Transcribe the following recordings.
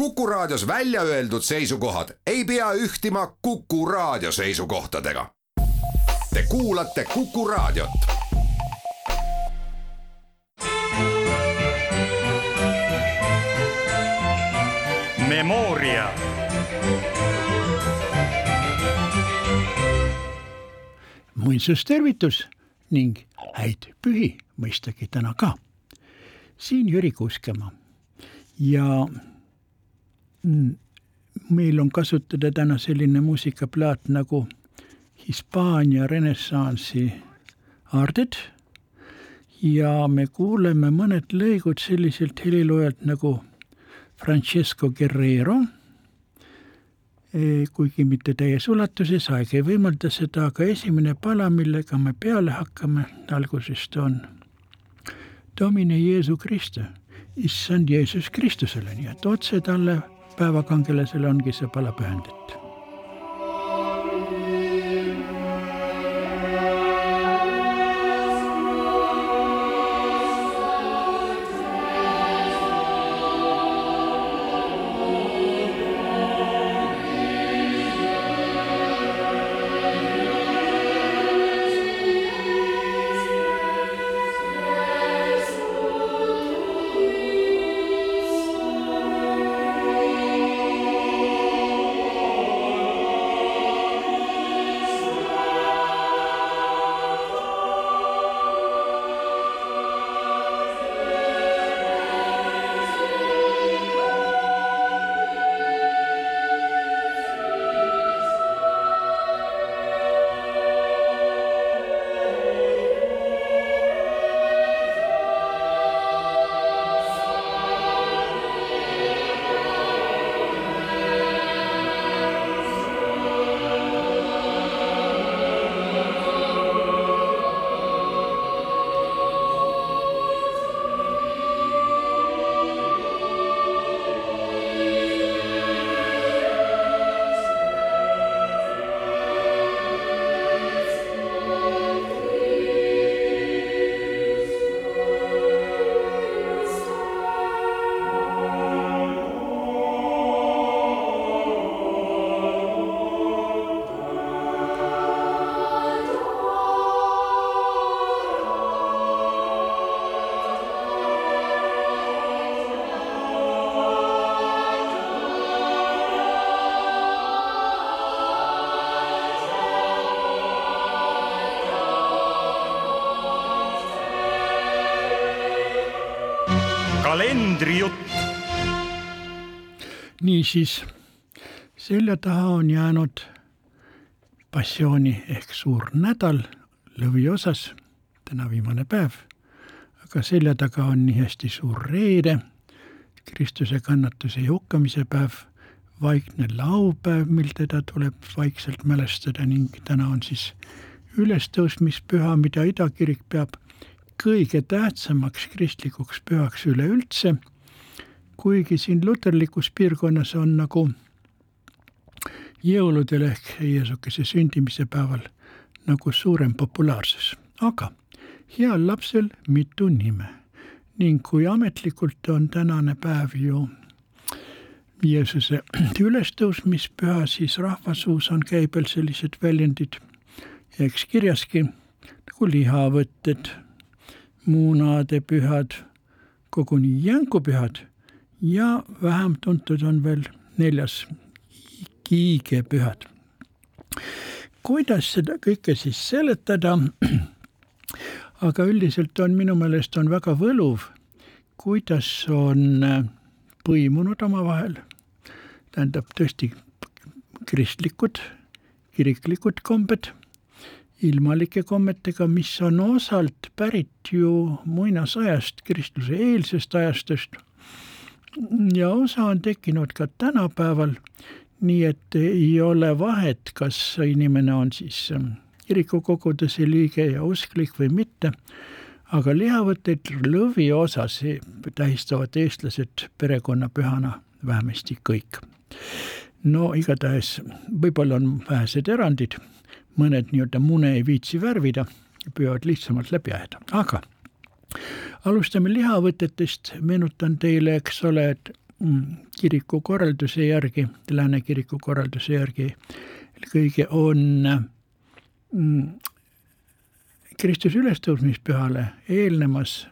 Kuku Raadios välja öeldud seisukohad ei pea ühtima Kuku Raadio seisukohtadega. Te kuulate Kuku Raadiot. Memoria. muinsustervitus ning häid pühi mõistagi täna ka. siin Jüri Kuuskemaa ja meil on kasutada täna selline muusikaplaat nagu Hispaania renessansi aarded. Ja me kuuleme mõned lõigud selliselt heliloojalt nagu Francesco Guerrero. Kuigi mitte täies ulatuses, aeg ei võimalda seda, aga esimene pala, millega me peale hakkame algusest on Domine Jeesu Kriste, issand Jeesus Kristusele, nii et otse talle päevakangelasele ongi see pala niisiis, selja taha on jäänud passiooni ehk suur nädal lõviosas, täna viimane päev, aga selja taga on nii hästi suur reede, Kristuse kannatuse ja hukkamise päev, vaikne laupäev, mil teda tuleb vaikselt mälestada ning täna on siis ülestõusmispüha, mida idakirik peab kõige tähtsamaks kristlikuks pühaks üleüldse, kuigi siin luterlikus piirkonnas on nagu jõuludel ehk Jeesukese sündimise päeval nagu suurem populaarsus, aga heal lapsel mitu nime. Ning kui ametlikult on tänane päev ju Jeesuse ülestõusmispüha, siis rahvasuus on käibel sellised väljendid. Eks kirjaski nagu lihavõtted muunade pühad, koguni jänkupühad ja vähem tuntud on veel neljas, kiigepühad. kuidas seda kõike siis seletada? aga üldiselt on minu meelest on väga võluv, kuidas on põimunud omavahel, tähendab tõesti kristlikud, kiriklikud kombed ilmalike kommetega, mis on osalt pärit ju muinasajast, kristluse eelsest ajastust ja osa on tekkinud ka tänapäeval, nii et ei ole vahet, kas inimene on siis ähm, kirikukoguduse liige ja usklik või mitte, aga lihavõtteid lõviosas tähistavad eestlased perekonnapühana vähemasti kõik. no igatahes võib-olla on vähesed erandid. Mõned nii-öelda mune ei viitsi värvida, püüavad lihtsamalt läbi ajada, aga alustame lihavõtetest, meenutan teile, eks ole, et mm, kiriku korralduse järgi, Lääne kiriku korralduse järgi eelkõige on mm, Kristuse ülestõusmispühale eelnemas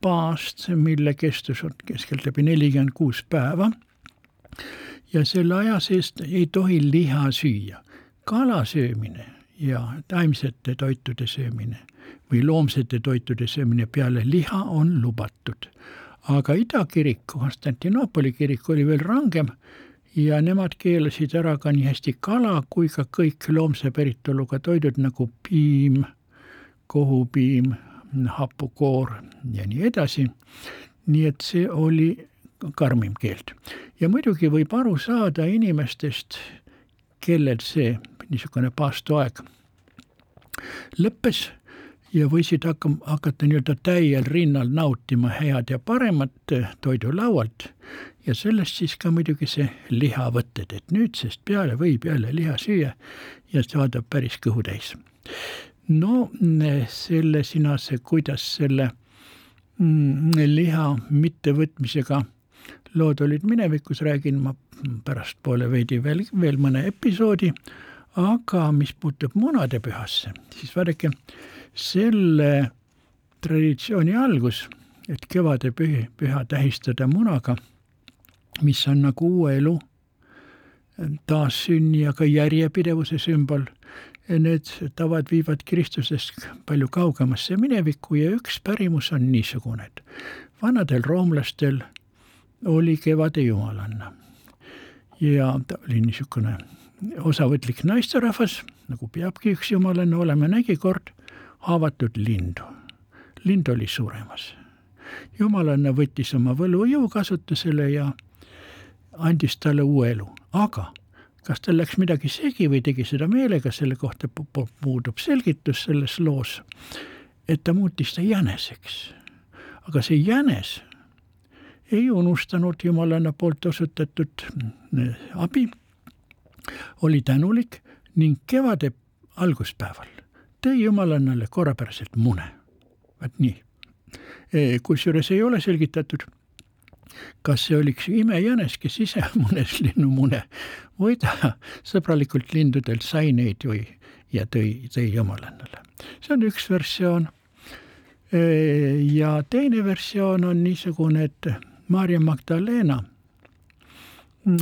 paast, mille kestus on keskeltläbi nelikümmend kuus päeva. ja selle aja sees ei tohi liha süüa. kala söömine ja taimsete toitude söömine või loomsete toitude söömine peale liha on lubatud. aga idakirik, Konstantinoopoli kirik oli veel rangem ja nemad keelasid ära ka nii hästi kala kui ka kõik loomse päritoluga toidud nagu piim, kohupiim, hapukoor ja nii edasi. nii et see oli karmim keeld. ja muidugi võib aru saada inimestest, kellel see niisugune paastuaeg lõppes ja võisid hakkama, hakata nii-öelda täiel rinnal nautima head ja paremat toidulaualt. Ja sellest siis ka muidugi see lihavõtted, et nüüdsest peale võib jälle liha süüa ja saada päris kõhu täis. No selle sina see, kuidas selle mm, liha mittevõtmisega lood olid minevikus, räägin ma pärastpoole veidi veel, veel mõne episoodi, aga mis puutub munadepühasse, siis vaadake, selle traditsiooni algus, et kevadepühi, püha tähistada munaga, mis on nagu uue elu taassünni ja ka järjepidevuse sümbol, need tavad viivad Kristusest palju kaugemasse minevikku ja üks pärimus on niisugune, et vanadel roomlastel oli kevade jumalanna. ja ta oli niisugune osavõtlik naisterahvas, nagu peabki üks jumalanna olema, nägi kord haavatud lindu. lind oli suremas. jumalanna võttis oma võlujõu kasutusele ja andis talle uue elu, aga kas tal läks midagi segi või tegi seda meelega, selle kohta puudub selgitus selles loos, et ta muutis ta jäneseks. aga see jänes ei unustanud Jumalana poolt osutatud mm, abi, oli tänulik ning kevade alguspäeval tõi Jumalannale korrapäraselt mune. vaat nii. E, kusjuures ei ole selgitatud kas see oli üks imejänes, kes ise munes linnumune või ta sõbralikult lindudelt sai neid või ja tõi, tõi jumalannale. see on üks versioon. ja teine versioon on niisugune, et Maarja Magdalena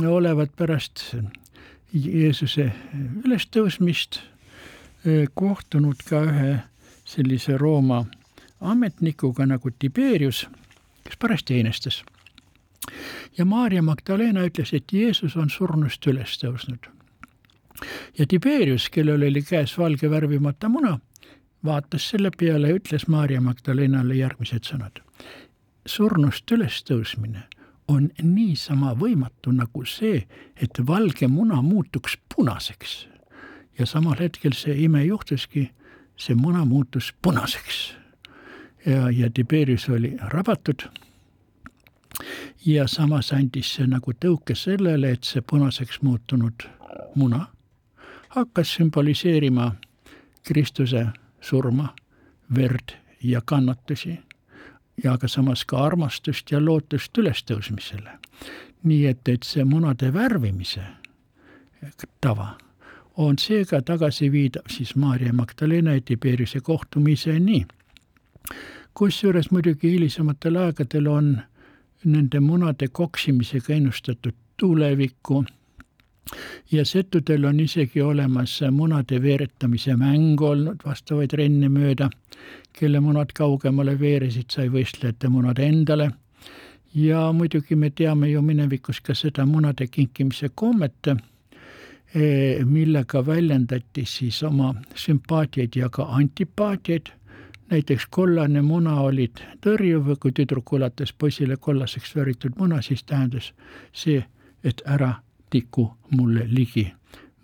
olevat pärast Jeesuse ülestõusmist kohtunud ka ühe sellise Rooma ametnikuga nagu Tiberius, kes parajasti heinestas ja Maarja Magdalena ütles, et Jeesus on surnust üles tõusnud. ja Tiberius, kellel oli käes valge värvimata muna, vaatas selle peale ja ütles Maarja Magdalenale järgmised sõnad. surnust ülestõusmine on niisama võimatu nagu see, et valge muna muutuks punaseks. ja samal hetkel see ime juhtuski, see muna muutus punaseks. ja, ja Tiberius oli rabatud ja samas andis see nagu tõuke sellele, et see punaseks muutunud muna hakkas sümboliseerima Kristuse surma, verd ja kannatusi ja ka samas ka armastust ja lootust ülestõusmisele. nii et, et see munade värvimise tava on seega tagasiviidav siis Maarja Magdalena ja Tiberiuse kohtumiseni. kusjuures muidugi hilisematel aegadel on nende munade koksimisega ennustatud tulevikku ja settudel on isegi olemas munade veeretamise mäng olnud vastavaid renne mööda, kelle munad kaugemale veeresid, sai võistlejate munad endale. ja muidugi me teame ju minevikus ka seda munade kinkimise kommet, eh, millega väljendati siis oma sümpaatiaid ja ka antipaatiaid näiteks kollane muna oli tõrjuv, kui tüdruk ulatas poisile kollaseks värvitud muna, siis tähendas see, et ära tiku mulle ligi.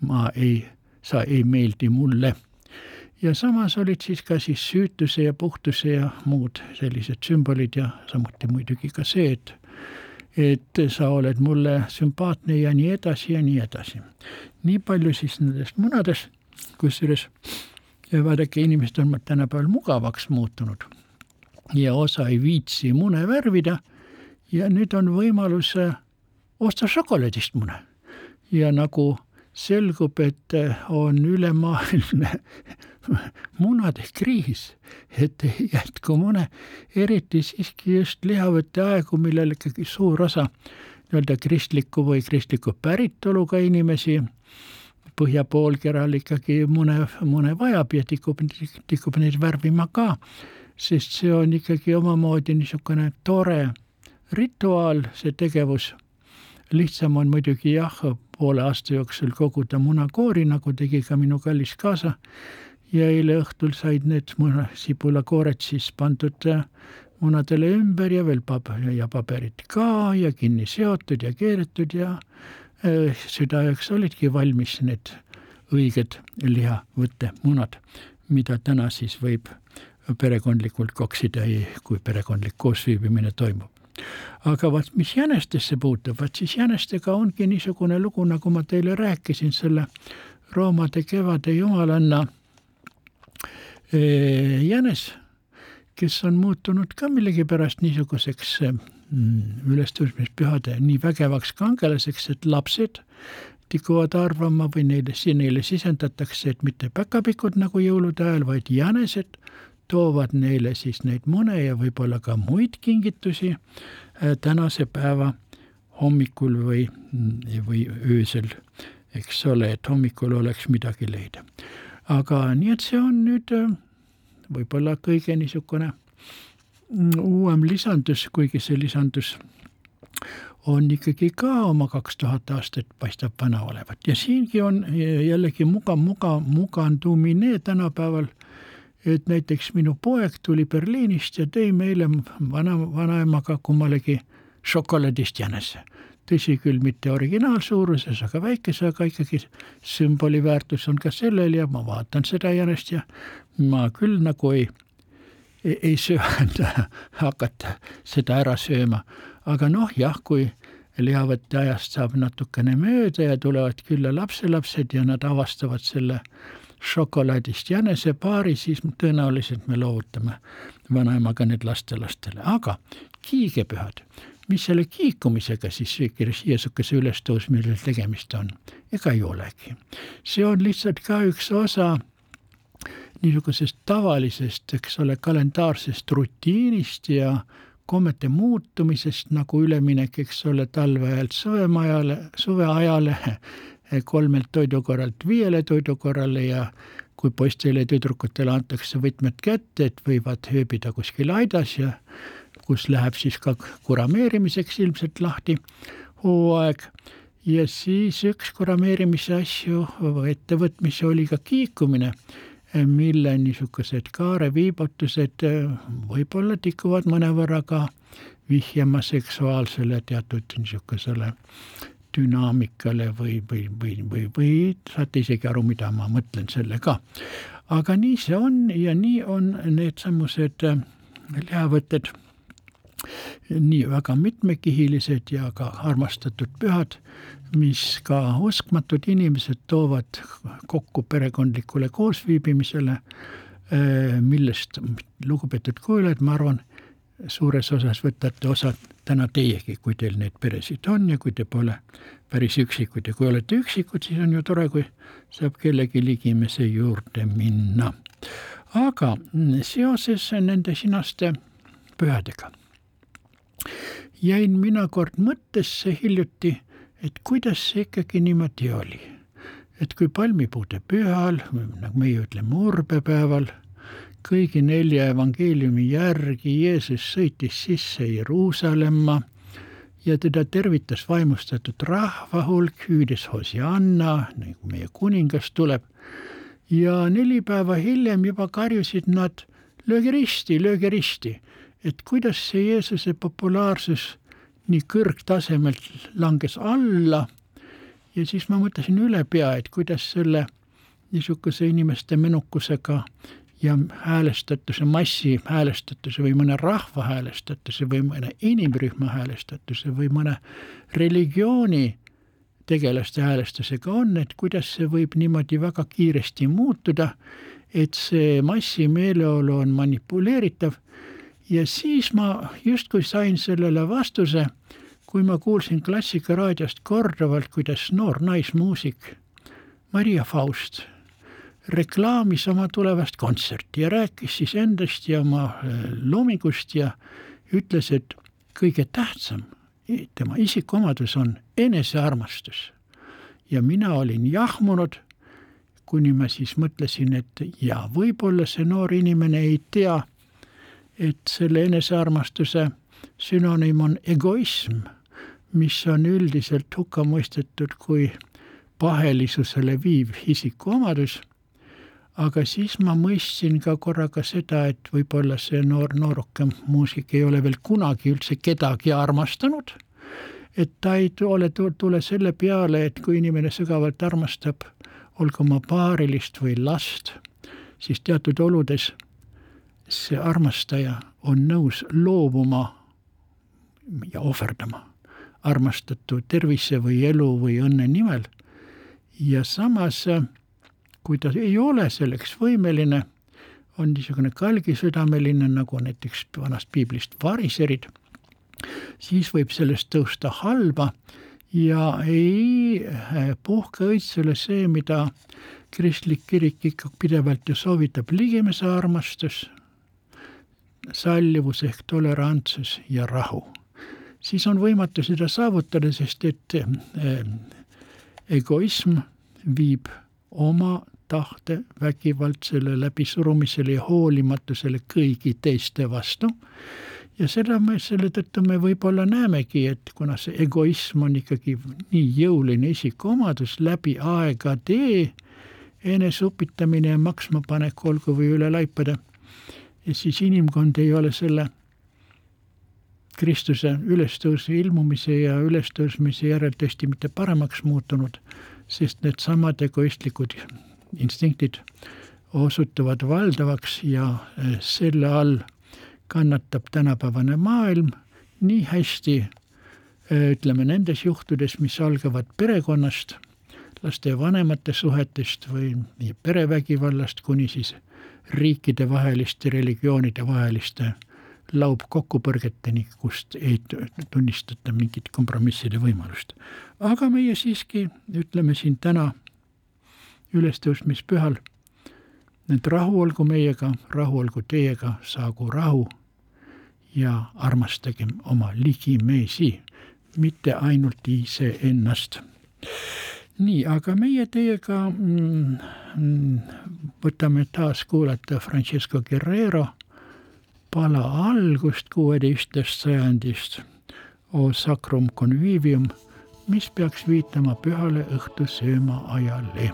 ma ei, sa ei meeldi mulle. Ja samas olid siis ka siis süütuse ja puhtuse ja muud sellised sümbolid ja samuti muidugi ka see, et et sa oled mulle sümpaatne ja nii edasi ja nii edasi. nii palju siis nendest munadest, kusjuures vaadake, inimesed on tänapäeval mugavaks muutunud ja osa ei viitsi mune värvida ja nüüd on võimalus osta šokolaadist mune. ja nagu selgub, et on ülemaailmne munade kriis, et ei jätku mune, eriti siiski just lihavõtte aegu, millel ikkagi suur osa nii-öelda kristliku või kristliku päritoluga inimesi põhja poolkeral ikkagi mune, mune vajab ja tikub, tikub neid värvima ka, sest see on ikkagi omamoodi niisugune tore rituaal, see tegevus. lihtsam on muidugi jah, poole aasta jooksul koguda munakoori, nagu tegi ka minu kallis kaasa ja eile õhtul said need muna, sibulakoored siis pandud munadele ümber ja veel pab- ja paberid ka ja kinni seotud ja keeretud ja Äh, südaööks olidki valmis need õiged lihavõttemunad, mida täna siis võib perekondlikult koksida, kui perekondlik koosviibimine toimub. Aga vaat, mis jänestesse puutub, vaat siis jänestega ongi niisugune lugu, nagu ma teile rääkisin, selle roomade kevade jumalanna jänes, kes on muutunud ka millegipärast niisuguseks Mm, ülestõusmispühade nii vägevaks kangelaseks, et lapsed tikuvad arvama või neile, neile sisendatakse, et mitte päkapikud nagu jõulude ajal, vaid jänesed toovad neile siis neid mune ja võib-olla ka muid kingitusi äh, tänase päeva hommikul või, mm, või öösel, eks ole, et hommikul oleks midagi leida. aga nii, et see on nüüd äh, võib-olla kõige niisugune uuem lisandus, kuigi see lisandus on ikkagi ka oma kaks tuhat aastat paistab vana olevat ja siingi on jällegi mugav, mugav, mugandumine tänapäeval, et näiteks minu poeg tuli Berliinist ja tõi meile vana, vanaemaga kummalegi šokolaadist jänese. tõsi küll, mitte originaalsuuruses, aga väikese, aga ikkagi sümboli väärtus on ka sellel ja ma vaatan seda jänest ja ma küll nagu ei ei, ei söanda hakata seda ära sööma. aga noh, jah, kui lihavõtte ajast saab natukene mööda ja tulevad külla lapselapsed ja nad avastavad selle šokolaadist jänesepaari, siis tõenäoliselt me loovutame vanaemaga need lastelastele, aga kiigepühad, mis selle kiikumisega siis Jeesukese ülestõusmisel tegemist on, ega ei olegi. see on lihtsalt ka üks osa niisugusest tavalisest, eks ole, kalendaarsest rutiinist ja kommete muutumisest nagu üleminek, eks ole, talveajalt suvemajale, suveajale, kolmelt toidukorralt viiele toidukorrale ja kui poistele ja tüdrukutele antakse võtmed kätte, et võivad ööbida kuskil aidas ja kus läheb siis ka kurameerimiseks ilmselt lahti hooaeg. Ja siis üks kurameerimise asju või ettevõtmisi oli ka kiikumine mille niisugused kaareviibutused võib-olla tikuvad mõnevõrra ka vihjama seksuaalsele teatud niisugusele dünaamikale või, või, või, või, või saate isegi aru, mida ma mõtlen sellega. aga nii see on ja nii on needsamused äh, lihavõtted nii väga mitmekihilised ja ka armastatud pühad mis ka uskmatud inimesed toovad kokku perekondlikule koosviibimisele, eh, millest lugupeetud kuulajad, ma arvan, suures osas võtate osa täna teiegi, kui teil neid peresid on ja kui te pole päris üksikud ja kui olete üksikud, siis on ju tore, kui saab kellegi ligimese juurde minna. aga seoses nende sinaste pühadega jäin mina kord mõttesse hiljuti et kuidas see ikkagi niimoodi oli. et kui palmipuude pühal, nagu meie ütleme urbepäeval, kõigi nelja evangeeliumi järgi Jeesus sõitis sisse Jeruusalemma ja teda tervitas vaimustatud rahva hulk, hüüdis Hosianna, nagu meie kuningas tuleb, ja neli päeva hiljem juba karjusid nad lööge risti, lööge risti, et kuidas see Jeesuse populaarsus nii kõrgtasemelt langes alla. Ja siis ma mõtlesin ülepea, et kuidas selle niisuguse inimeste menukusega ja häälestatuse, massi häälestatuse või mõne rahva häälestatuse või mõne inimrühma häälestatuse või mõne religiooni tegelaste häälestusega on, et kuidas see võib niimoodi väga kiiresti muutuda, et see massimeeleolu on manipuleeritav. Ja siis ma justkui sain sellele vastuse, kui ma kuulsin Klassikaraadiost korduvalt, kuidas noor naismuusik Maria Faust reklaamis oma tulevast kontserti ja rääkis siis endast ja oma äh, loomingust ja ütles, et kõige tähtsam tema isikuomadus on enesearmastus. ja mina olin jahmunud, kuni ma siis mõtlesin, et ja võib-olla see noor inimene ei tea, et selle enesearmastuse sünonüüm on egoism, mis on üldiselt hukka mõistetud kui pahelisusele viiv isikuomadus aga siis ma mõistsin ka korraga seda, et võib-olla see noor, nooruke muusik ei ole veel kunagi üldse kedagi armastanud, et ta ei tule, tule selle peale, et kui inimene sügavalt armastab, olgu oma paarilist või last, siis teatud oludes see armastaja on nõus loobuma ja ohverdama armastatud tervise või elu või õnne nimel. Ja samas kui ta ei ole selleks võimeline, on niisugune kalgisüdameline, nagu näiteks vanast piiblist variserid, siis võib sellest tõusta halba ja ei äh, puhka õitsele see, mida kristlik kirik ikka pidevalt ju soovitab, ligimese armastus, sallivus ehk tolerantsus ja rahu. siis on võimatu seda saavutada, sest et äh, egoism viib oma tahte vägivaldsele läbisurumisele ja hoolimatusele kõigi teiste vastu. ja selle me, selle tõttu me võib-olla näemegi, et kuna see egoism on ikkagi nii jõuline isikuomadus läbi aegade, eneseupitamine ja maksmapanek olgu või üle laipade, ja siis inimkond ei ole selle Kristuse ülestõusu ilmumise ja ülestõusmise järel tõesti mitte paremaks muutunud sest needsamad egoistlikud instinktid osutuvad valdavaks ja eh, selle all kannatab tänapäevane maailm nii hästi, eh, ütleme nendes juhtudes, mis algavad perekonnast, laste ja vanemate suhetest või perevägivallast kuni siis riikidevaheliste, religioonide vaheliste laupkokkupõrgeteni, kust ei tunnistata mingit kompromisside võimalust. aga meie siiski ütleme siin täna ülestõusmispühal, et rahu olgu meiega, rahu olgu teiega, saagu rahu ja armastagem oma ligimeesi, mitte ainult iseennast. nii, aga meie teiega mm, mm võtame taas kuulata Francesco Guerrero pala algust kuueteistkümnendast sajandist O Sacrum Convivium, mis peaks viitama pühale õhtusööma ajale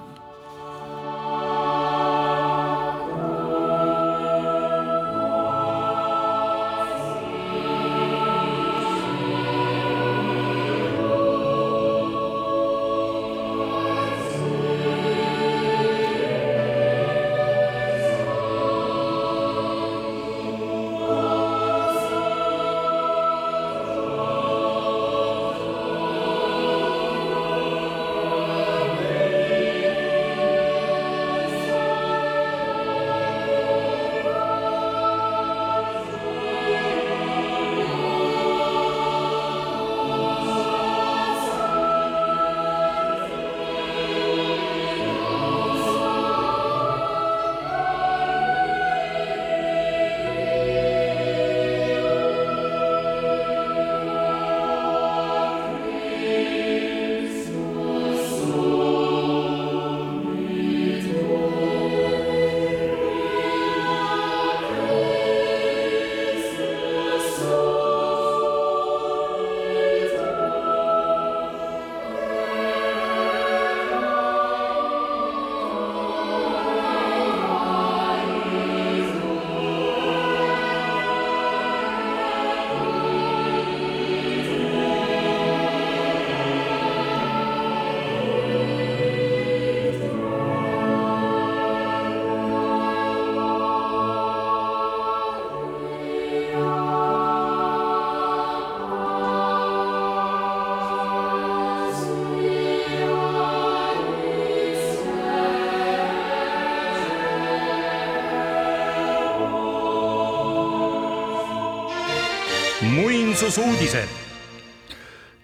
muinsusuudised.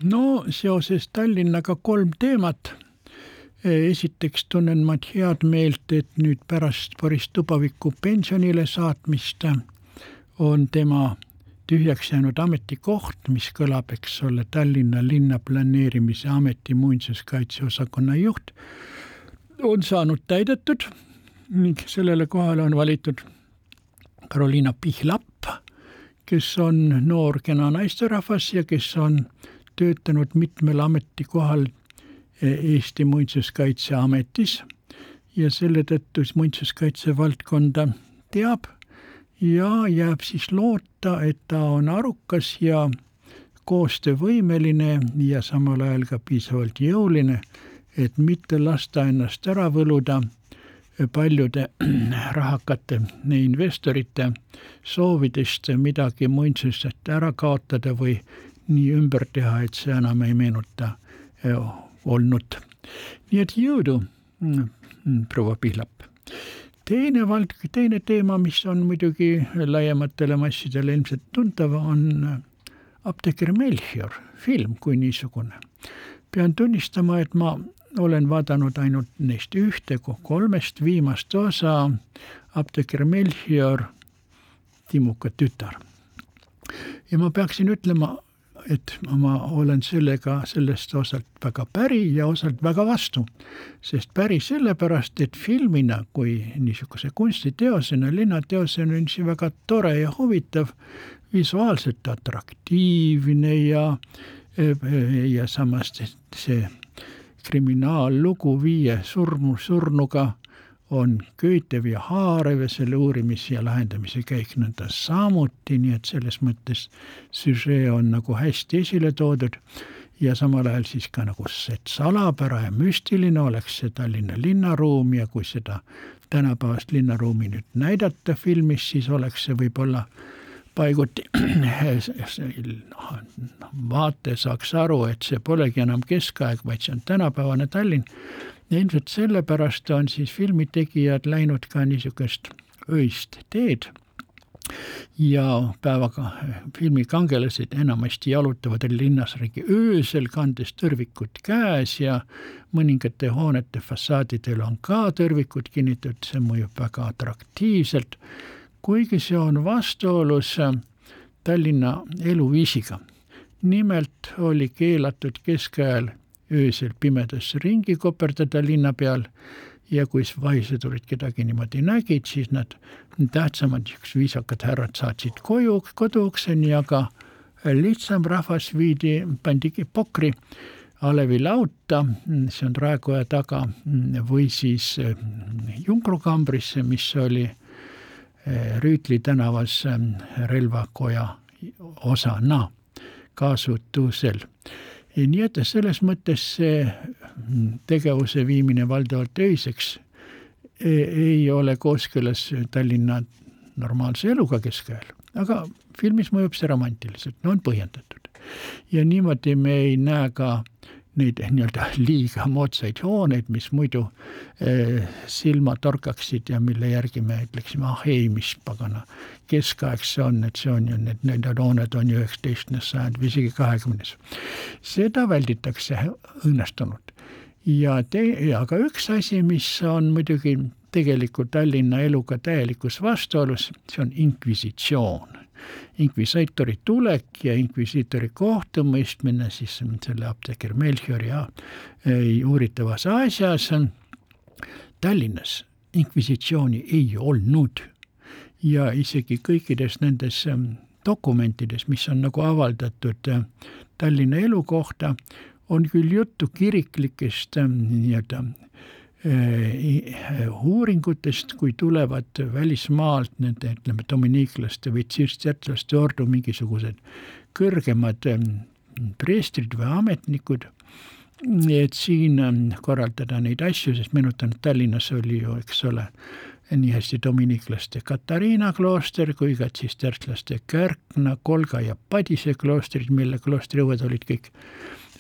no seoses Tallinnaga kolm teemat. esiteks tunnen ma head meelt, et nüüd pärast Boris Tubaviku pensionile saatmist on tema tühjaks jäänud ametikoht, mis kõlab, eks ole, Tallinna linnaplaneerimise ameti muinsuskaitseosakonna juht, on saanud täidetud ning sellele kohale on valitud Karoliina Pihlapp, kes on noor kena naisterahvas ja kes on töötanud mitmel ametikohal Eesti Muinsuskaitseametis. Ja selle tõttu siis muinsuskaitse valdkonda teab ja jääb siis loota, et ta on arukas ja koostöövõimeline ja samal ajal ka piisavalt jõuline, et mitte lasta ennast ära võluda paljude rahakate investorite soovidest midagi muinsusest ära kaotada või nii ümber teha, et see enam ei meenuta olnud. nii et jõudu, mm, proua Pihlap teine vald, teine teema, mis on muidugi laiematele massidele ilmselt tuntav, on äh, apteeker Melchior, film kui niisugune. pean tunnistama, et ma olen vaadanud ainult neist ühte kolmest viimast osa, apteeker Melchior, Timuka tütar. ja ma peaksin ütlema, et ma olen sellega sellest osalt väga päri ja osalt väga vastu. sest päri sellepärast, et filmina kui niisuguse kunstiteosena, linnateosena on see väga tore ja huvitav, visuaalselt atraktiivne ja ja samas see kriminaallugu viie surnu, surnuga on köitev ja haarav ja selle uurimise ja lahendamise käik nõnda samuti, nii et selles mõttes süžee on nagu hästi esile toodud. Ja samal ajal siis ka nagu see salapära ja müstiline oleks see Tallinna linnaruum ja kui seda tänapäevast linnaruumi nüüd näidata filmis, siis oleks see võib-olla paiguti vaate saaks aru, et see polegi enam keskaeg, vaid see on tänapäevane Tallinn. Ja ilmselt sellepärast on siis filmitegijad läinud ka niisugust öist teed. Ja päevaga filmi kangelased enamasti jalutavad linnas ringi öösel, kandes tõrvikud käes ja mõningate hoonete fassaadidel on ka tõrvikud kinnitatud, see mõjub väga atraktiivselt, kuigi see on vastuolus Tallinna eluviisiga. nimelt oli keelatud keskajal öösel pimedas ringi koperdada linna peal ja kui vahisõdurid kedagi niimoodi nägid, siis nad, tähtsamad niisugused viisakad härrad saatsid koju, koduukseni, aga lihtsam rahvas viidi, pandigi pokri alevilauta, see on Raekoja taga, või siis Junkrukambrisse, mis oli Rüütli tänavas relvakoja osana kasutusel nii et selles mõttes see tegevuse viimine valdavalt öiseks e-, ei ole kooskõlas Tallinna normaalse eluga keskajal, aga filmis mõjub see romantiliselt, no on põhjendatud. ja niimoodi me ei näe ka neid nii-öelda liiga moodsaid hooneid, mis muidu eh, silma torkaksid ja mille järgi me ütleksime, ah ei, mis pagana keskaeg see on, et see on ju need, need hooned on ju üheksateistkümnes sajand või isegi kahekümnes. seda välditakse õnnestunult. ja te-, aga üks asi, mis on muidugi tegelikult Tallinna eluga täielikus vastuolus, see on inkvisitsioon inkvisaitori tulek ja inkvisiitori kohtumõistmine siis selle apteeker Melchiori uuritavas asjas. Tallinnas inkvisitsiooni ei olnud ja isegi kõikides nendes ähm, dokumentides, mis on nagu avaldatud äh, Tallinna elu kohta, on küll juttu kiriklikest ähm, nii-öelda uuringutest, kui tulevad välismaalt nende, ütleme, dominiiklaste või tsirtsertlaste ordu mingisugused kõrgemad ähm, preestrid või ametnikud, et siin ähm, korraldada neid asju, sest meenutan, et Tallinnas oli ju, eks ole, nii hästi dominiiklaste Katariina klooster kui ka tsistsertlaste Kärkna, Kolga ja Padise kloostrid, mille kloostriõued olid kõik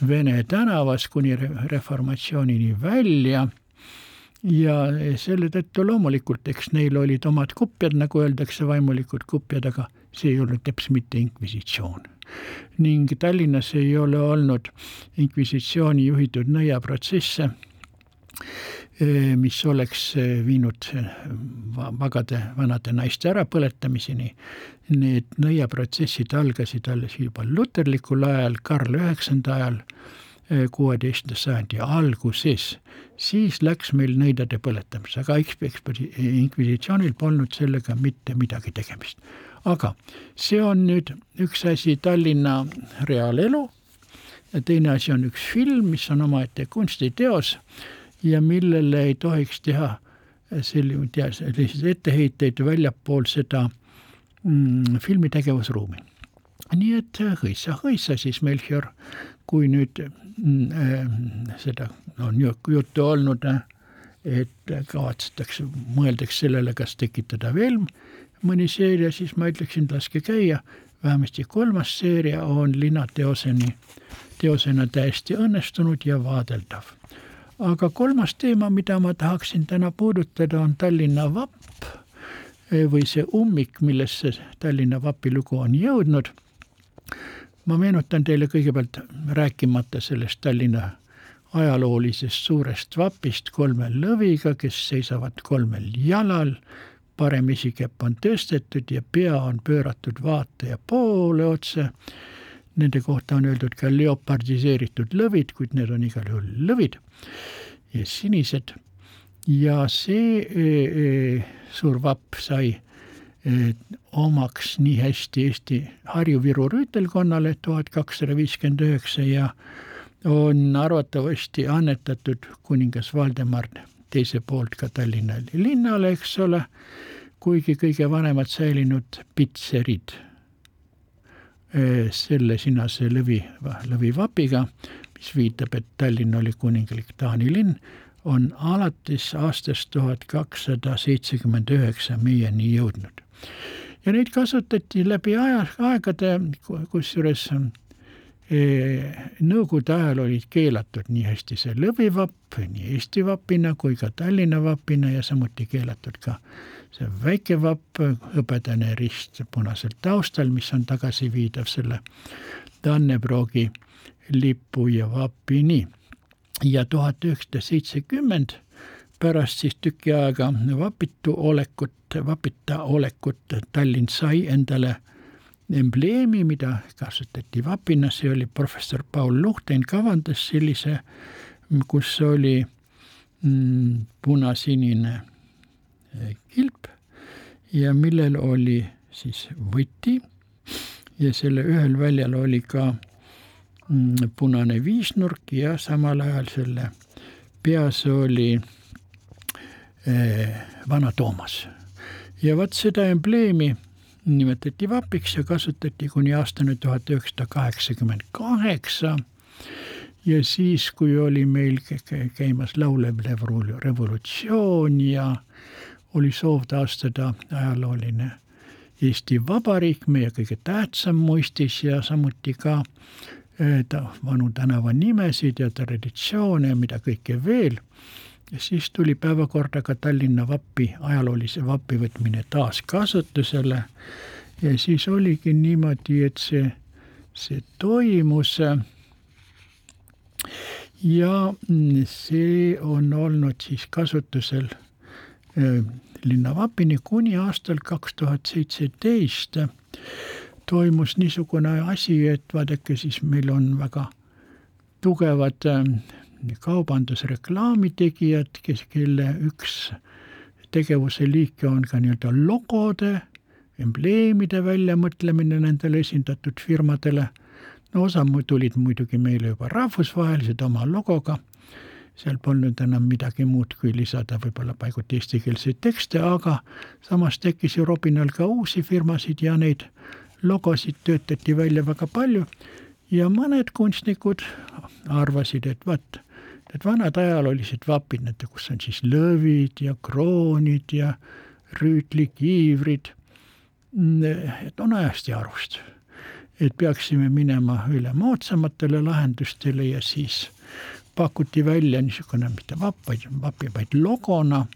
Vene tänavas kuni reformatsioonini välja ja selle tõttu loomulikult, eks neil olid omad kupjad, nagu öeldakse, vaimulikud kupjad, aga see ei olnud teps mitte inkvisitsioon. ning Tallinnas ei ole olnud inkvisitsiooni juhitud nõiaprotsesse, mis oleks viinud vagade vanade naiste ärapõletamiseni. Need nõiaprotsessid algasid alles juba luterlikul ajal, Karl Üheksanda ajal kuueteistkümnenda sajandi alguses, siis läks meil nõidade põletamine, aga inkvisitsioonil polnud sellega mitte midagi tegemist. aga see on nüüd üks asi Tallinna reaalelu ja teine asi on üks film, mis on omaette kunstiteos ja millele ei tohiks teha selliseid etteheiteid väljapool seda mm, filmi tegevusruumi nii et hõissa-hõissa siis Melchior, kui nüüd seda on juttu olnud, et kavatsetakse, mõeldakse sellele, kas tekitada veel mõni seeria, siis ma ütleksin, laske käia, vähemasti kolmas seeria on linnateoseni, teosena täiesti õnnestunud ja vaadeldav. aga kolmas teema, mida ma tahaksin täna puudutada, on Tallinna vapp või see ummik, millesse Tallinna vapi lugu on jõudnud ma meenutan teile kõigepealt rääkimata sellest Tallinna ajaloolisest suurest vapist kolme lõviga, kes seisavad kolmel jalal, parem esikepp on tõstetud ja pea on pööratud vaataja poole otse. Nende kohta on öeldud ka leopardiseeritud lõvid, kuid need on igal juhul lõvid ja sinised. ja see e, e, suur vapp sai omaks nii hästi Eesti Harju-Viru rüütelkonnale tuhat kakssada viiskümmend üheksa ja on arvatavasti annetatud kuningas Valdemar teise poolt ka Tallinna linnale, eks ole, kuigi kõige vanemad säilinud pitserid. Selle sinase lõvi, lõvivapiga, mis viitab, et Tallinn oli kuninglik Taani linn, on alates aastast tuhat kakssada seitsekümmend üheksa meieni jõudnud ja neid kasutati läbi aja, aegade, kusjuures eh, Nõukogude ajal olid keelatud nii hästi see lõvivapp nii Eesti vapina kui ka Tallinna vapina ja samuti keelatud ka see väike vapp, hõbedane rist punasel taustal, mis on tagasiviidav selle Dannebroogi lipu ja vapini. ja tuhat üheksasada seitsekümmend pärast siis tüki aega vapitu olekut, vapita olekut Tallinn sai endale embleemi, mida kasutati vapinas, see oli professor Paul Luhten kavandas sellise, kus oli mm, punasinine eh, kilp ja millel oli siis võti. Ja selle ühel väljal oli ka mm, punane viisnurk ja samal ajal selle peas oli vana Toomas. ja vot seda embleemi nimetati vapiks ja kasutati kuni aastani tuhat üheksasada kaheksakümmend kaheksa. ja siis, kui oli meil käimas laulev revolutsioon ja oli soov taastada ajalooline Eesti Vabariik, meie kõige tähtsam muistis ja samuti ka eh, vanu tänavanimesid ja traditsioone mida kõike veel ja siis tuli päevakorda ka Tallinna vapi, ajaloolise vapi võtmine taaskasutusele ja siis oligi niimoodi, et see, see toimus. Ja see on olnud siis kasutusel äh, linnavapini kuni aastal kaks tuhat seitseteist. Toimus niisugune asi, et vaadake, siis meil on väga tugevad äh, kaubandusreklaami tegijad, kes, kelle üks tegevuse liike on ka nii-öelda logode, embleemide väljamõtlemine nendele esindatud firmadele. no osa tulid muidugi meile juba rahvusvahelised oma logoga, seal polnud enam midagi muud, kui lisada võib-olla paiguti eestikeelseid tekste, aga samas tekkis ju Robinal ka uusi firmasid ja neid logosid töötati välja väga palju ja mõned kunstnikud arvasid, et vot, Need vanad ajaloolised vapid, need, kus on siis lõvid ja kroonid ja rüütlikiivrid, et on ajast ja arust. et peaksime minema üle moodsamatele lahendustele ja siis pakuti välja niisugune mitte vapp, vaid vapi, vaid logona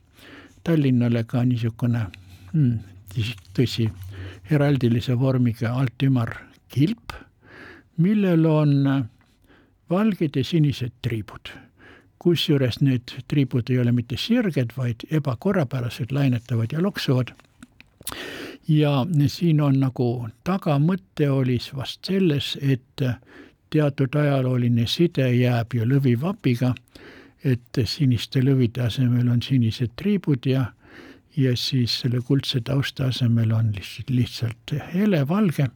Tallinnale ka niisugune hmm, tõsi, heraldilise vormiga alt ümar kilp millel on valged ja sinised triibud. Kusjuures need triibud ei ole mitte sirged, vaid ebakorrapärased, lainetavad ja loksuvad. ja siin on nagu tagamõte oli vast selles, et teatud ajalooline side jääb ju lõvivapiga, et siniste lõvide asemel on sinised triibud ja ja siis selle kuldse tausta asemel on lihtsalt, lihtsalt helevalge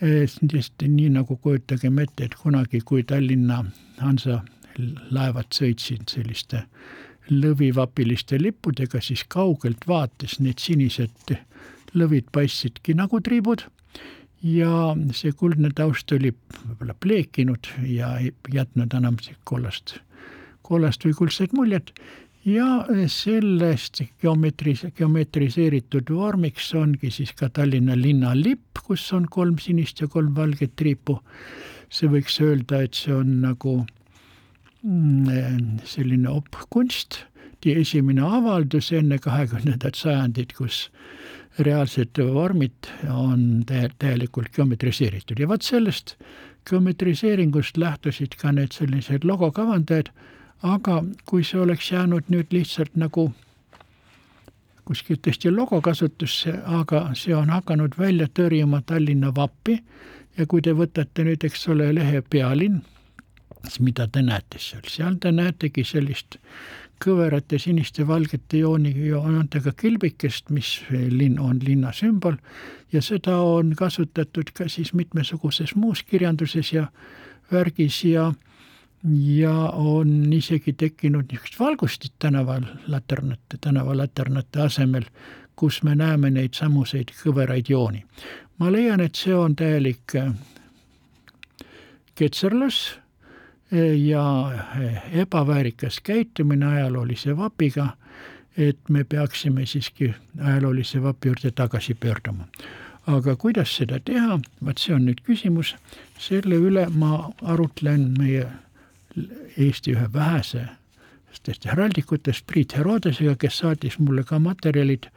sest nii nagu kujutagem ette, et kunagi, kui Tallinna Hansa laevad sõitsid selliste lõvivapiliste lippudega, siis kaugelt vaates need sinised lõvid paistsidki nagu triibud ja see kuldne taust oli võib-olla pleekinud ja ei jätnud enam kollast, kollast või kuldset muljet ja sellest geometris-, geometriseeritud vormiks ongi siis ka Tallinna linna lipp, kus on kolm sinist ja kolm valget triipu. see võiks öelda, et see on nagu mm, selline opkunst, esimene avaldus enne kahekümnendat sajandit, kus reaalsed vormid on tä-, täielikult geometriseeritud. Ja vot sellest geometriseeringust lähtusid ka need sellised logokavandajad. Aga kui see oleks jäänud nüüd lihtsalt nagu kuskilt tõesti logo kasutusse, aga see on hakanud välja tõrjuma Tallinna vappi. Ja kui te võtate nüüd, eks ole, lehe Pealinn, mida te näete seal, seal te näetegi sellist kõverate siniste valgete jooni, joontega kilbikest, mis linn on linna sümbol ja seda on kasutatud ka siis mitmesuguses muus kirjanduses ja värgis ja ja on isegi tekkinud niisugust valgustit tänaval laternate, tänavalaternate asemel, kus me näeme neid samuseid kõveraid jooni. ma leian, et see on täielik äh, ketserlus ja äh, ebaväärikas käitumine ajaloolise vapiga, et me peaksime siiski ajaloolise vapi juurde tagasi pöörduma. Aga kuidas seda teha, vaat see on nüüd küsimus, selle üle ma arutlen meie Eesti ühe vähese sest häraldikutest Priit Herodesega, kes saatis mulle ka materjalid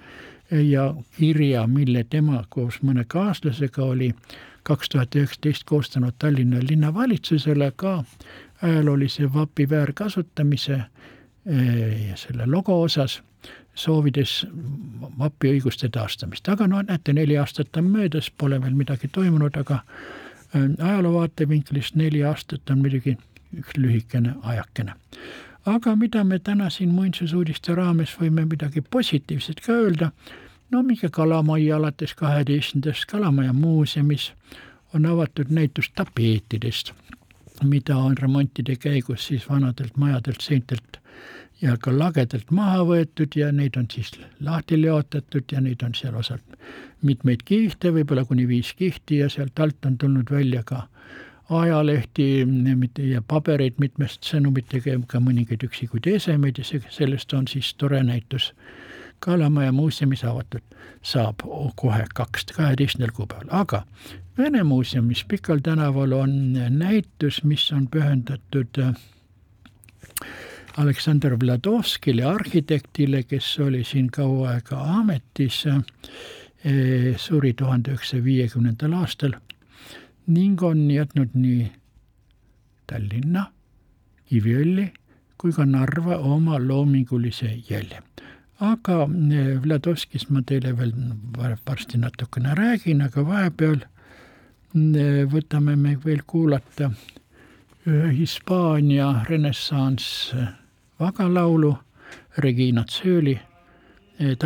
ja kirja, mille tema koos mõne kaaslasega oli kaks tuhat üheksateist koostanud Tallinna linnavalitsusele ka. Ajaloolise vapi väärkasutamise eh, ja selle logo osas, soovides vapi õiguste taastamist, aga no näete, neli aastat on möödas, pole veel midagi toimunud, aga eh, ajaloo vaatevinklist neli aastat on muidugi üks lühikene ajakene. aga mida me täna siin muinsusuudiste raames võime midagi positiivset ka öelda, no minge Kalamajja alates kaheteistkümnendast Kalamaja muuseumis on avatud näitus tapeetidest, mida on remontide käigus siis vanadelt majadelt seintelt ja ka lagedalt maha võetud ja neid on siis lahti leotatud ja neid on seal osalt mitmeid kihte, võib-olla kuni viis kihti ja sealt alt on tulnud välja ka ajalehti ja pabereid mitmest sõnumitega ja ka mõningaid üksikuid esemeid ja see, sellest on siis tore näitus. Kalamaja muuseumis avatud saab kohe kaks, kaheteistkümnendal kuupäeval, aga Vene muuseumis Pikal tänaval on näitus, mis on pühendatud äh, Aleksandr Vladovskile, arhitektile, kes oli siin kaua aega ametis, äh, suri tuhande üheksasaja viiekümnendal aastal ning on jätnud nii Tallinna, Kiviõli kui ka Narva oma loomingulise jälje. Aga eh, Vladovskist ma teile veel varsti natukene räägin, aga vahepeal eh, võtame me veel kuulata ühe Hispaania renessanss vagalaulu Regina Zööli eh,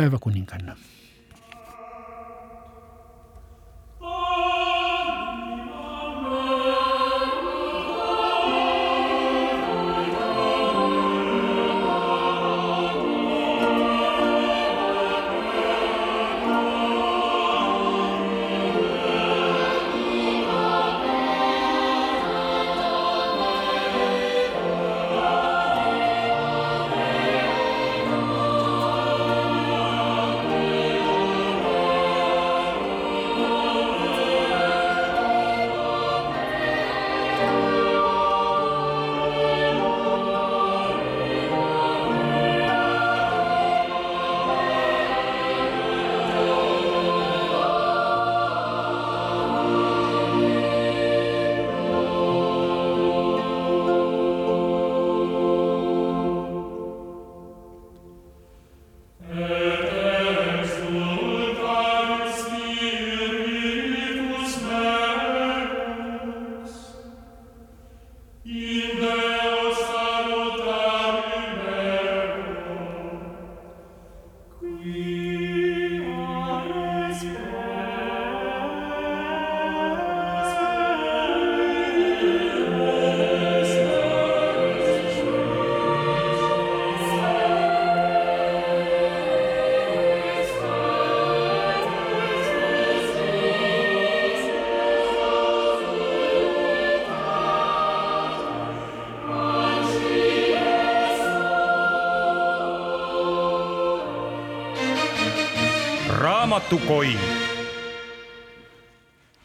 Taevakuninganna raamatukoin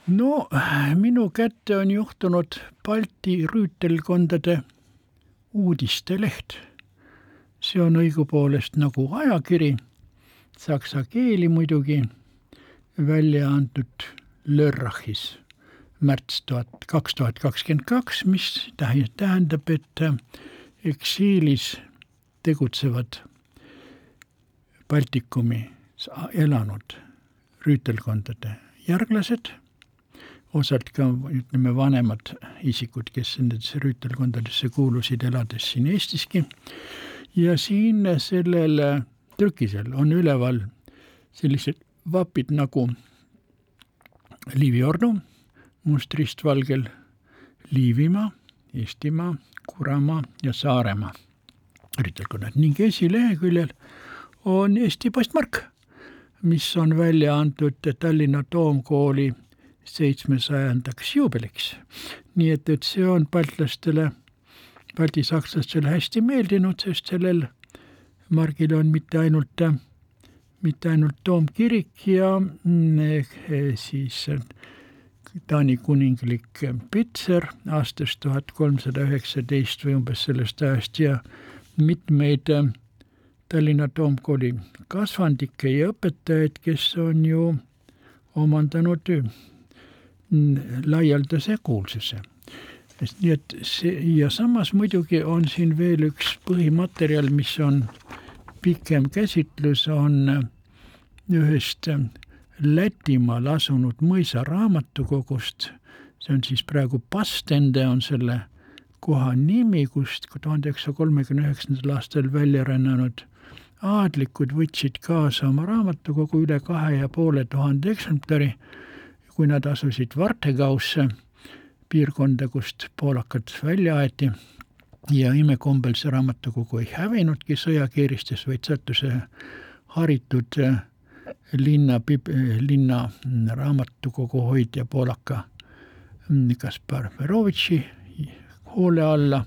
no minu kätte on juhtunud Balti rüütelkondade uudisteleht. see on õigupoolest nagu ajakiri, saksa keeli muidugi, välja antud Lörrachis märts tuhat, kaks tuhat kakskümmend kaks, mis tähendab, et eksiilis tegutsevad Baltikumis elanud rüütelkondade järglased osalt ka ütleme, vanemad isikud, kes nendesse rüütelkondadesse kuulusid, elades siin Eestiski. ja siin sellel trükisel on üleval sellised vapid nagu Liivi Ordu mustrist valgel, Liivimaa, Eestimaa, Kuramaa ja Saaremaa rüütelkonnad ning esileheküljel on Eesti postmark, mis on välja antud Tallinna Toomkooli seitsmesajandaks juubeliks. nii et, et see on baltlastele, baltisakslastele hästi meeldinud, sest sellel margil on mitte ainult, mitte ainult toomkirik ja mm, siis Taani kuninglik pitser aastast tuhat kolmsada üheksateist või umbes sellest ajast ja mitmeid Tallinna Toomkooli kasvandikke ja õpetajaid, kes on ju omandanud laialdase kuulsuse. nii et see ja samas muidugi on siin veel üks põhimaterjal, mis on pikem käsitlus, on ühest Lätimaal asunud mõisa raamatukogust, see on siis praegu Pastende on selle koha nimi, kust tuhande üheksasaja kolmekümne üheksandal aastal välja rännanud aadlikud võtsid kaasa oma raamatukogu üle kahe ja poole tuhande eksemplari kui nad asusid Vartegausse, piirkonda, kust poolakad välja aeti ja imekombel see raamatukogu ei hävinudki sõjakeeristes, vaid sattus haritud linna, linna raamatukogu hoidja poolaka Kaspar Verovitši hoole alla,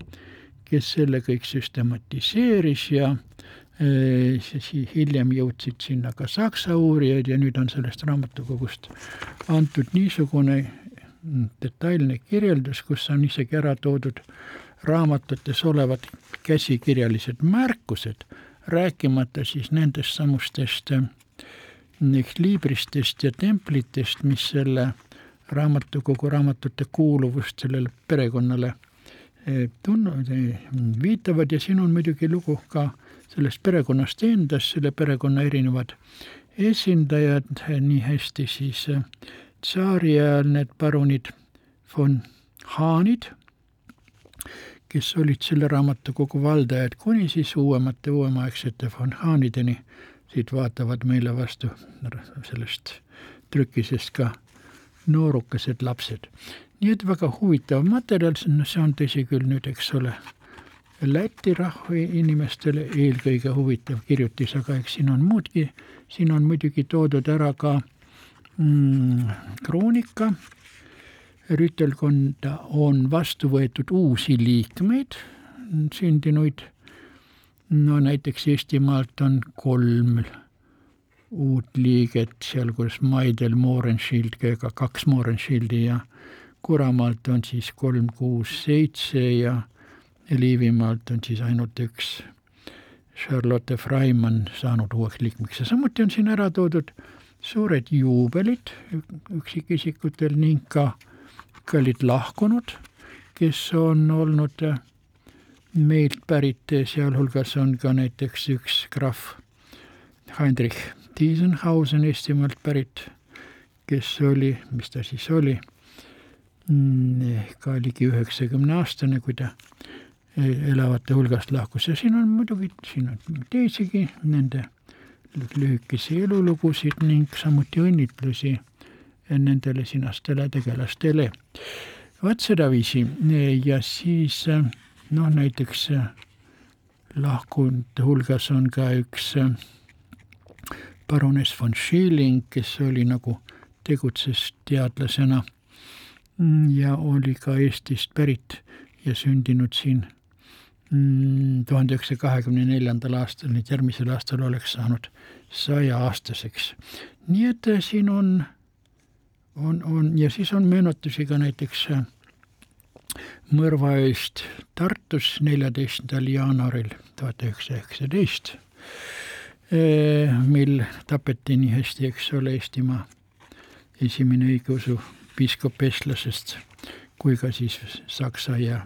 kes selle kõik süstematiseeris ja hiljem jõudsid sinna ka saksa uurijad ja nüüd on sellest raamatukogust antud niisugune detailne kirjeldus, kus on isegi ära toodud raamatutes olevad käsikirjalised märkused, rääkimata siis nendest samustest liibristest ja templitest, mis selle raamatukogu raamatute kuuluvust sellele perekonnale tunnu-, viitavad. Ja siin on muidugi lugu ka sellest perekonnast endast, selle perekonna erinevad esindajad, nii hästi siis äh, tsaari ajal need parunid von Haanid, kes olid selle raamatukogu valdajad kuni siis uuemate, uuemaaegsete von Haanideni, siit vaatavad meile vastu sellest trükisest ka noorukesed lapsed. nii et väga huvitav materjal, see on tõsi küll nüüd, eks ole, Läti rahva inimestele eelkõige huvitav kirjutis, aga eks siin on muudki, siin on muidugi toodud ära ka mm, kroonika, rüütelkonda on vastu võetud uusi liikmeid, sündinuid, no näiteks Eestimaalt on kolm uut liiget, sealhulgas Maidel Moorenschild, ka kaks Moorenschildi ja Kuramaalt on siis kolm, kuus, seitse ja Liivimaalt on siis ainult üks Charlotte Freimann saanud uueks liikmeks. Ja samuti on siin ära toodud suured juubelid üksikisikutel ning ka kallid lahkunud, kes on olnud meilt pärit, sealhulgas on ka näiteks üks krahv Heinrich Tiesenhausen Eestimaalt pärit, kes oli, mis ta siis oli, mm, ka ligi üheksakümne aastane, kui ta elavate hulgast lahkus ja siin on muidugi, siin on teisigi nende lühikesi elulugusid ning samuti õnnitlusi nendele sinastele tegelastele. vaat sedaviisi ja siis noh, näiteks lahkunute hulgas on ka üks parunes von Schilling, kes oli nagu, tegutses teadlasena ja oli ka Eestist pärit ja sündinud siin tuhande üheksasaja kahekümne neljandal aastal, nüüd järgmisel aastal oleks saanud sajaaastaseks. nii et äh, siin on, on, on ja siis on meenutusi ka näiteks äh, mõrva eest Tartus neljateistkümnendal jaanuaril tuhat üheksasada üheksateist, mil tapeti nii hästi, eks ole, Eestimaa esimene õigeusu piiskop eestlasest kui ka siis saksa ja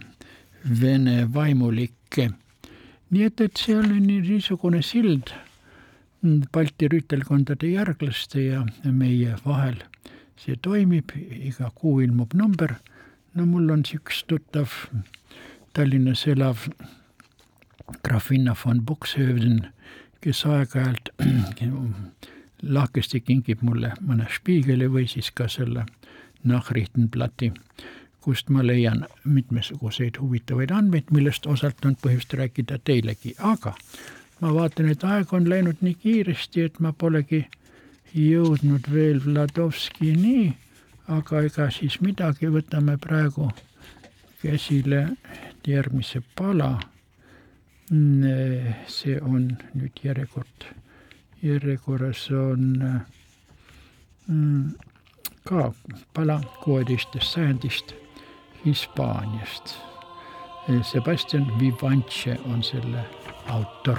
vene vaimulikke. nii et, et see oli niisugune sild Balti rüütelkondade järglaste ja meie vahel. see toimib, iga kuu ilmub number no mul on üks tuttav Tallinnas elav grafinna von Buxhöven, kes aeg-ajalt lahkesti kingib mulle mõne spiigeli või siis ka selle Nachrichtenblati, kust ma leian mitmesuguseid huvitavaid andmeid, millest osalt on põhjust rääkida teilegi, aga ma vaatan, et aeg on läinud nii kiiresti, et ma polegi jõudnud veel Vladovskini. Aga ega siis midagi, võtame praegu käsile järgmise pala. see on nüüd järjekord, järjekorras on mm, ka pala kuueteistkümnendast sajandist Hispaaniast. Sebastian Vivanche on selle autor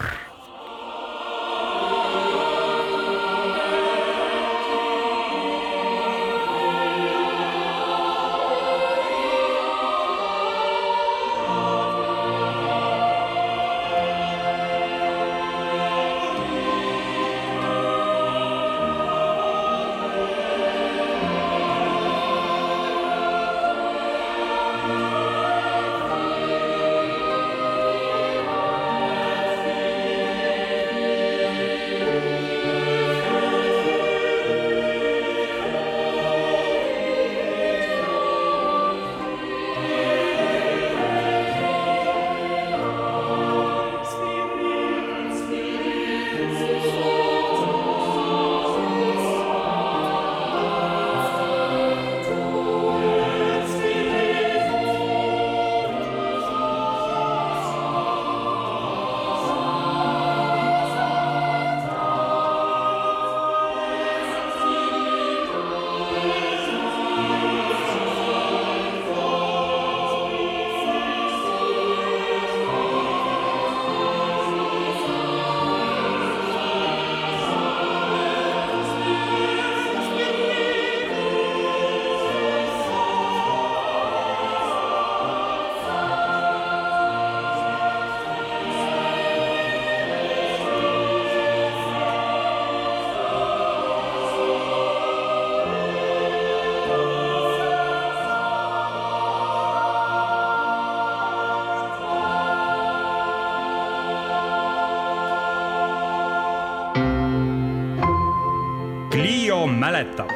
mäletab.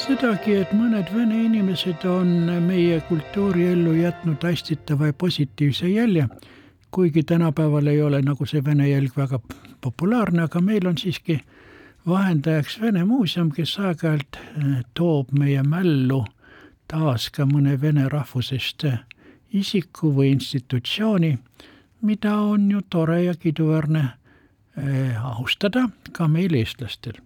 sedagi, et mõned vene inimesed on meie kultuuriellu jätnud hästitava ja positiivse jälje, kuigi tänapäeval ei ole nagu see vene jälg väga populaarne, aga meil on siiski vahendajaks Vene muuseum, kes aeg-ajalt eh, toob meie mällu taas ka mõne vene rahvusest isiku või institutsiooni, mida on ju tore ja kiiduväärne eh, austada ka meil eestlastel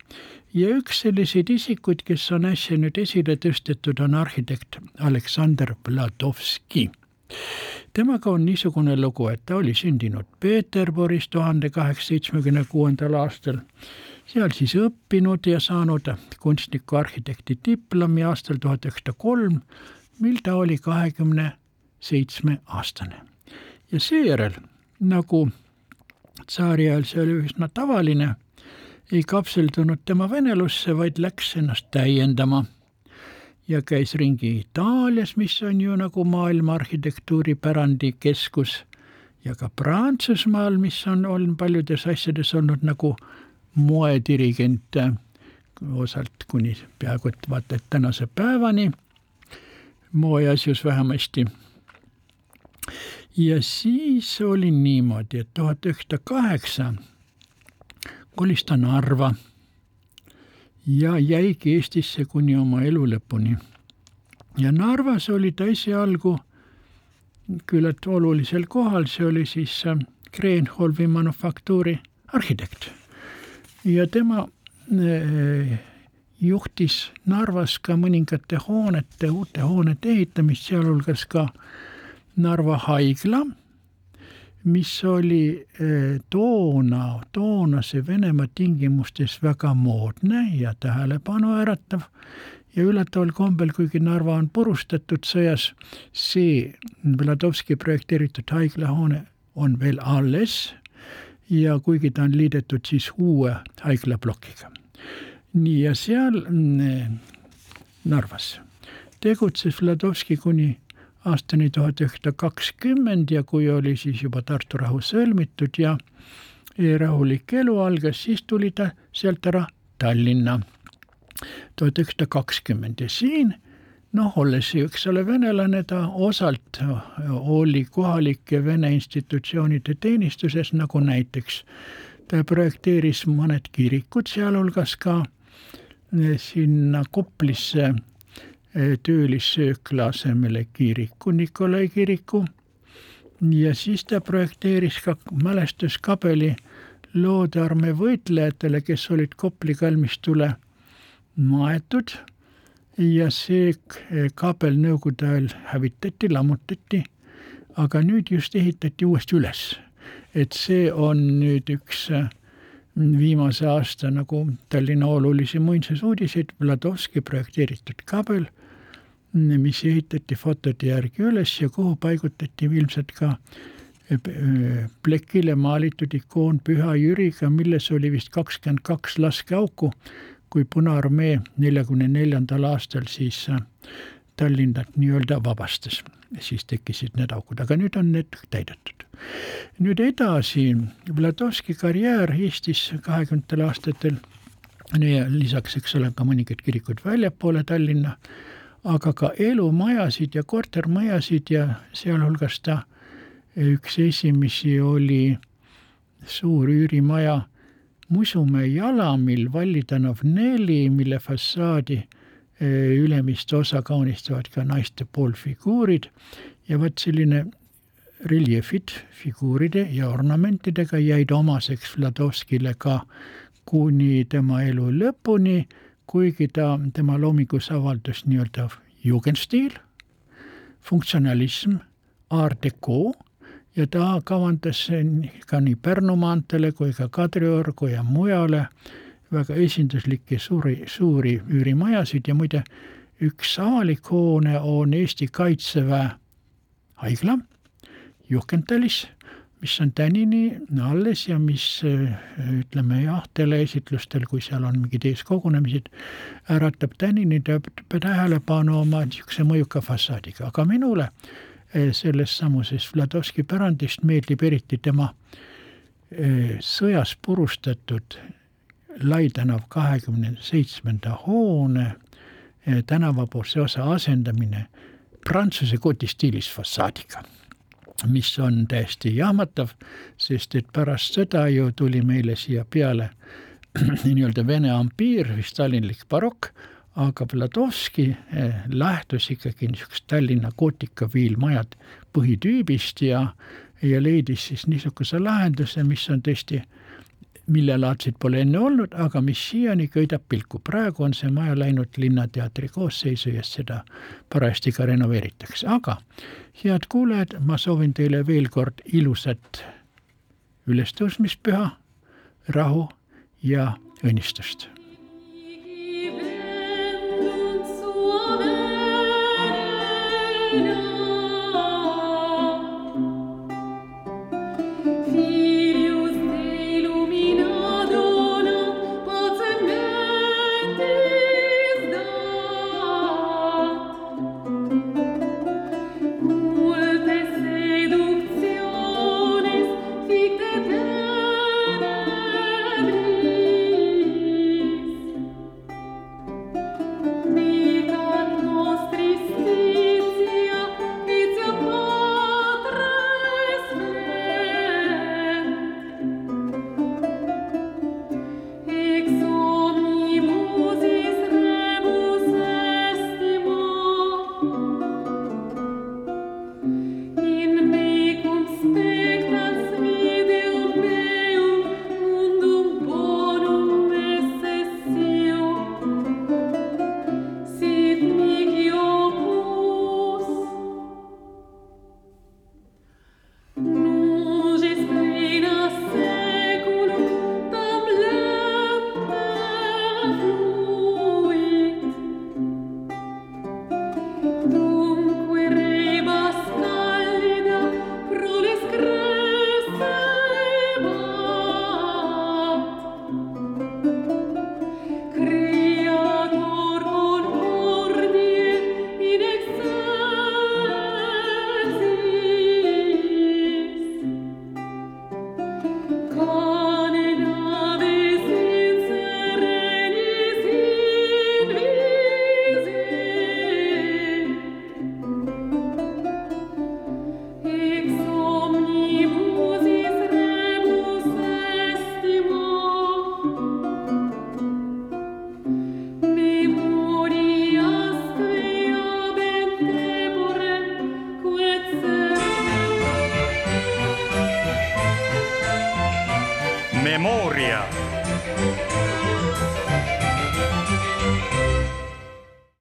ja üks selliseid isikuid, kes on äsja nüüd esile tõstetud, on arhitekt Aleksander Vladovski. temaga on niisugune lugu, et ta oli sündinud Peterburis tuhande kaheksasaja seitsmekümne kuuendal aastal, seal siis õppinud ja saanud kunstniku arhitekti diplomi aastal tuhat üheksasada kolm, mil ta oli kahekümne seitsme aastane. ja seejärel, nagu tsaari ajal see oli üsna tavaline. Ei kapseldunud tema venelusse, vaid läks ennast täiendama. Ja käis ringi Itaalias, mis on ju nagu maailma arhitektuuripärandi keskus, ja ka Prantsusmaal, mis on, on paljudes asjades olnud nagu moedirigent, osalt kuni peaaegu et vaata et tänase päevani, moeasjus vähemasti. Ja siis oli niimoodi, et tuhat üheksasada kaheksa kolis ta Narva ja jäigi Eestisse kuni oma elu lõpuni. ja Narvas oli ta esialgu küllalt olulisel kohal, see oli siis Kreenholmi manufaktuuri arhitekt. ja tema juhtis Narvas ka mõningate hoonete, uute hoonete ehitamist, sealhulgas ka Narva haigla, mis oli eh, toona, toonase Venemaa tingimustes väga moodne ja tähelepanu äratav ja üllataval kombel, kuigi Narva on purustatud sõjas, see Vladovski projekteeritud haiglahoone on veel alles ja kuigi ta on liidetud siis uue haiglaplokiga nii, ja seal mm, Narvas tegutses Vladovski kuni aastani tuhat üheksasada kakskümmend ja kui oli siis juba Tartu rahu sõlmitud ja rahulik elu algas, siis tuli ta sealt ära Tallinna tuhat üheksasada kakskümmend. Ja siin noh, olles eks ole, venelane, ta osalt oli kohalike vene institutsioonide teenistuses, nagu näiteks ta projekteeris mõned kirikud, sealhulgas ka sinna Koplisse töölissöökla asemele kiriku, Nikolai kiriku. ja siis ta projekteeris ka mälestuskabeli loodearmee võitlejatele, kes olid Kopli kalmistule maetud ja see kabel nõukogude ajal hävitati, lammutati, aga nüüd just ehitati uuesti üles. et see on nüüd üks äh, viimase aasta nagu Tallinna olulisi muinsusuudiseid, Vladovski projekteeritud kabel, mis ehitati fotode järgi üles ja kuhu paigutati ilmselt ka eh, plekile maalitud ikoon Püha Jüriga, milles oli vist kakskümmend kaks laskeauku, kui Punaarmee neljakümne neljandal aastal siis äh, Tallinnat nii-öelda vabastas, siis tekkisid need augud, aga nüüd on need täidetud. nüüd edasi, Vladovski karjäär Eestis kahekümnendatel aastatel, lisaks, eks ole, ka mõningad kirikud väljapoole Tallinna, aga ka elumajasid ja kortermajasid ja sealhulgas ta üks esimesi oli suur üürimaja Musumäe jalamil, Valli tänav neli, mille fassaadi ülemist osa kaunistavad ka naiste poolfiguurid. Ja vot selline reljeefid figuuride ja ornamentidega jäid omaseks Vladovskile ka kuni tema elu lõpuni, kuigi ta, tema loomingus avaldus nii-öelda jugendstiil, funktsionalism, art deco ja ta kavandas ka nii Pärnu maanteele kui ka Kadriorgu ja mujale väga esinduslikke suuri, suuri üürimajasid ja muide, üks avalik hoone on Eesti Kaitseväe haigla Juhkentalis, mis on tänini alles ja mis ütleme jah, teleesitlustel, kui seal on mingid eeskogunemised, äratab tänini tähelepanu oma niisuguse mõjuka fassaadiga, aga minule eh, sellest samusest Vladovski pärandist meeldib eriti tema eh, sõjas purustatud Lai tänav kahekümne seitsmenda hoone tänavapoolse osa asendamine prantsuse kotistiilis fassaadiga, mis on täiesti jahmatav, sest et pärast sõda ju tuli meile siia peale nii-öelda Vene ampiir või stalinlik barokk, aga Vladovski eh, lähtus ikkagi niisugust Tallinna gootikaviilmajad põhitüübist ja, ja leidis siis niisuguse lahenduse, mis on tõesti äh, millelaadseid pole enne olnud, aga mis siiani köidab pilku. praegu on see maja läinud Linnateatri koosseisu ja seda parajasti ka renoveeritakse, aga head kuulajad, ma soovin teile veel kord ilusat ülestõusmispüha, rahu ja õnnistust Yeah.